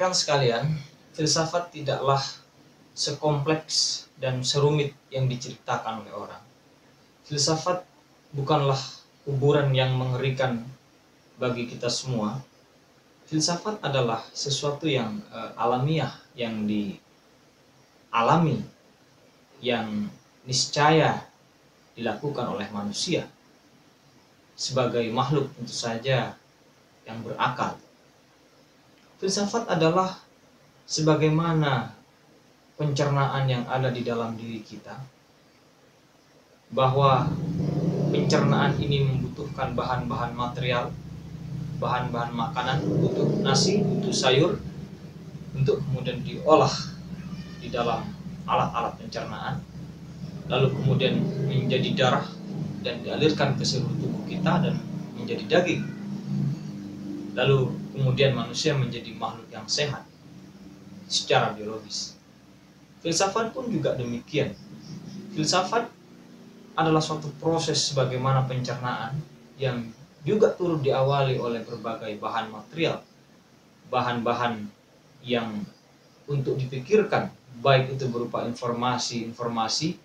Rekan-rekan sekalian, filsafat tidaklah sekompleks dan serumit yang diceritakan oleh orang. Filsafat bukanlah kuburan yang mengerikan bagi kita semua. Filsafat adalah sesuatu yang uh, alamiah yang dialami yang niscaya dilakukan oleh manusia sebagai makhluk tentu saja yang berakal Filsafat adalah sebagaimana pencernaan yang ada di dalam diri kita, bahwa pencernaan ini membutuhkan bahan-bahan material, bahan-bahan makanan, butuh nasi, butuh sayur, untuk kemudian diolah di dalam alat-alat pencernaan, lalu kemudian menjadi darah dan dialirkan ke seluruh tubuh kita dan menjadi daging. Lalu kemudian manusia menjadi makhluk yang sehat secara biologis. Filsafat pun juga demikian. Filsafat adalah suatu proses sebagaimana pencernaan yang juga turut diawali oleh berbagai bahan material, bahan-bahan yang untuk dipikirkan, baik itu berupa informasi-informasi,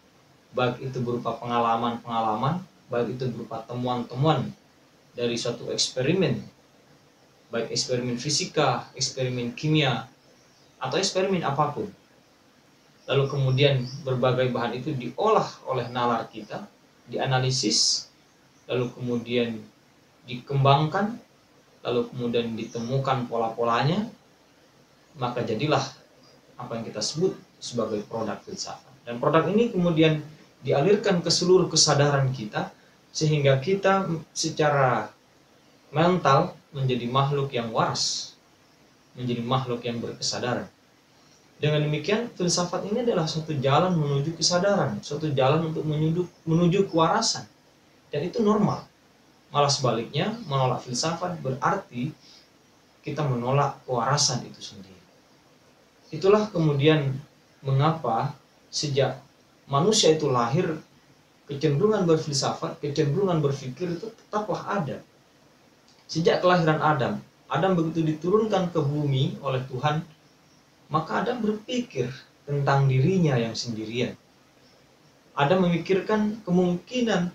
baik itu berupa pengalaman-pengalaman, baik itu berupa temuan-temuan dari suatu eksperimen baik eksperimen fisika, eksperimen kimia, atau eksperimen apa pun. Lalu kemudian berbagai bahan itu diolah oleh nalar kita, dianalisis, lalu kemudian dikembangkan, lalu kemudian ditemukan pola-polanya, maka jadilah apa yang kita sebut sebagai produk filsafat. Dan produk ini kemudian dialirkan ke seluruh kesadaran kita, sehingga kita secara mental menjadi makhluk yang waras, menjadi makhluk yang berkesadaran. Dengan demikian, filsafat ini adalah suatu jalan menuju kesadaran, suatu jalan untuk menuju, menuju kewarasan. Dan itu normal. Malah sebaliknya, menolak filsafat berarti kita menolak kewarasan itu sendiri. Itulah kemudian mengapa sejak manusia itu lahir, kecenderungan berfilsafat, kecenderungan berpikir itu tetaplah ada Sejak kelahiran Adam, Adam begitu diturunkan ke bumi oleh Tuhan, maka Adam berpikir tentang dirinya yang sendirian. Adam memikirkan kemungkinan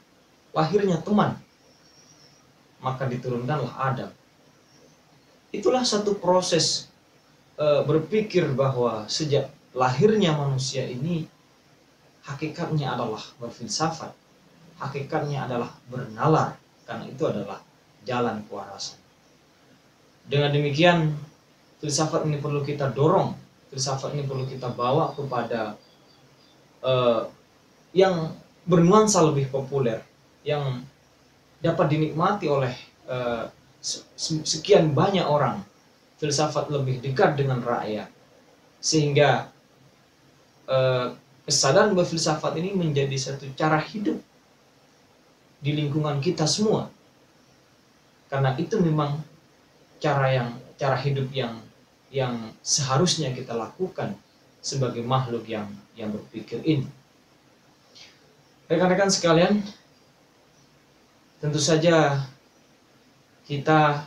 lahirnya teman, maka diturunkanlah Adam. Itulah satu proses e, berpikir bahwa sejak lahirnya manusia ini hakikatnya adalah berfilsafat, hakikatnya adalah bernalar, karena itu adalah jalan kewarasan. Dengan demikian, filsafat ini perlu kita dorong, filsafat ini perlu kita bawa kepada uh, yang bernuansa lebih populer, yang dapat dinikmati oleh uh, sekian banyak orang. Filsafat lebih dekat dengan rakyat, sehingga uh, kesadaran berfilsafat ini menjadi satu cara hidup di lingkungan kita semua karena itu memang cara yang cara hidup yang yang seharusnya kita lakukan sebagai makhluk yang yang berpikir ini. Rekan-rekan sekalian, tentu saja kita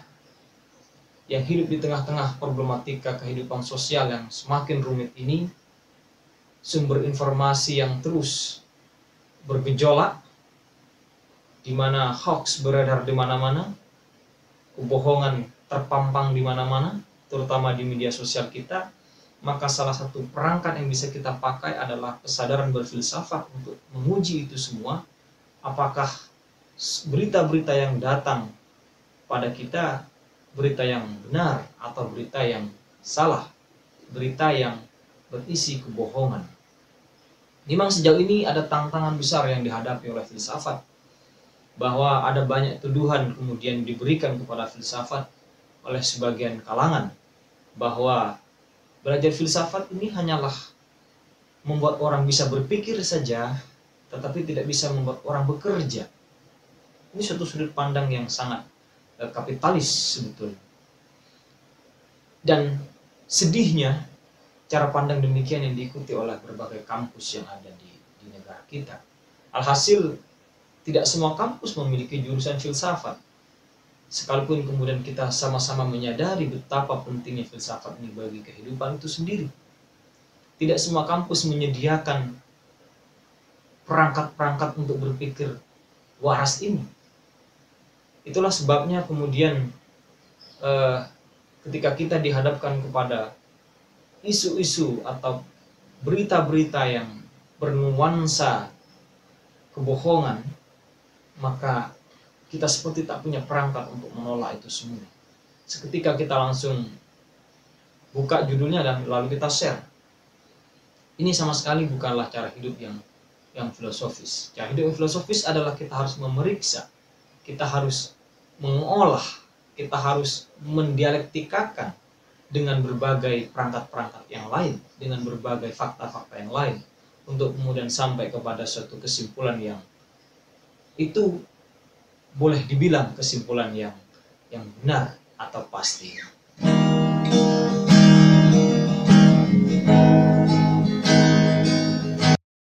yang hidup di tengah-tengah problematika kehidupan sosial yang semakin rumit ini, sumber informasi yang terus bergejolak, di mana hoax beredar di mana-mana, kebohongan terpampang di mana-mana, terutama di media sosial kita, maka salah satu perangkat yang bisa kita pakai adalah kesadaran berfilsafat untuk menguji itu semua. Apakah berita-berita yang datang pada kita berita yang benar atau berita yang salah, berita yang berisi kebohongan. Memang sejauh ini ada tantangan besar yang dihadapi oleh filsafat bahwa ada banyak tuduhan kemudian diberikan kepada filsafat oleh sebagian kalangan bahwa belajar filsafat ini hanyalah membuat orang bisa berpikir saja tetapi tidak bisa membuat orang bekerja. Ini suatu sudut pandang yang sangat eh, kapitalis sebetulnya. Dan sedihnya cara pandang demikian yang diikuti oleh berbagai kampus yang ada di, di negara kita. Alhasil tidak semua kampus memiliki jurusan filsafat. sekalipun kemudian kita sama-sama menyadari betapa pentingnya filsafat ini bagi kehidupan itu sendiri. Tidak semua kampus menyediakan perangkat-perangkat untuk berpikir waras ini. Itulah sebabnya kemudian eh, ketika kita dihadapkan kepada isu-isu atau berita-berita yang bernuansa kebohongan, maka kita seperti tak punya perangkat untuk menolak itu semua. Seketika kita langsung buka judulnya dan lalu kita share. Ini sama sekali bukanlah cara hidup yang yang filosofis. Cara hidup yang filosofis adalah kita harus memeriksa, kita harus mengolah, kita harus mendialektikakan dengan berbagai perangkat-perangkat yang lain, dengan berbagai fakta-fakta yang lain, untuk kemudian sampai kepada suatu kesimpulan yang itu boleh dibilang kesimpulan yang yang benar atau pasti.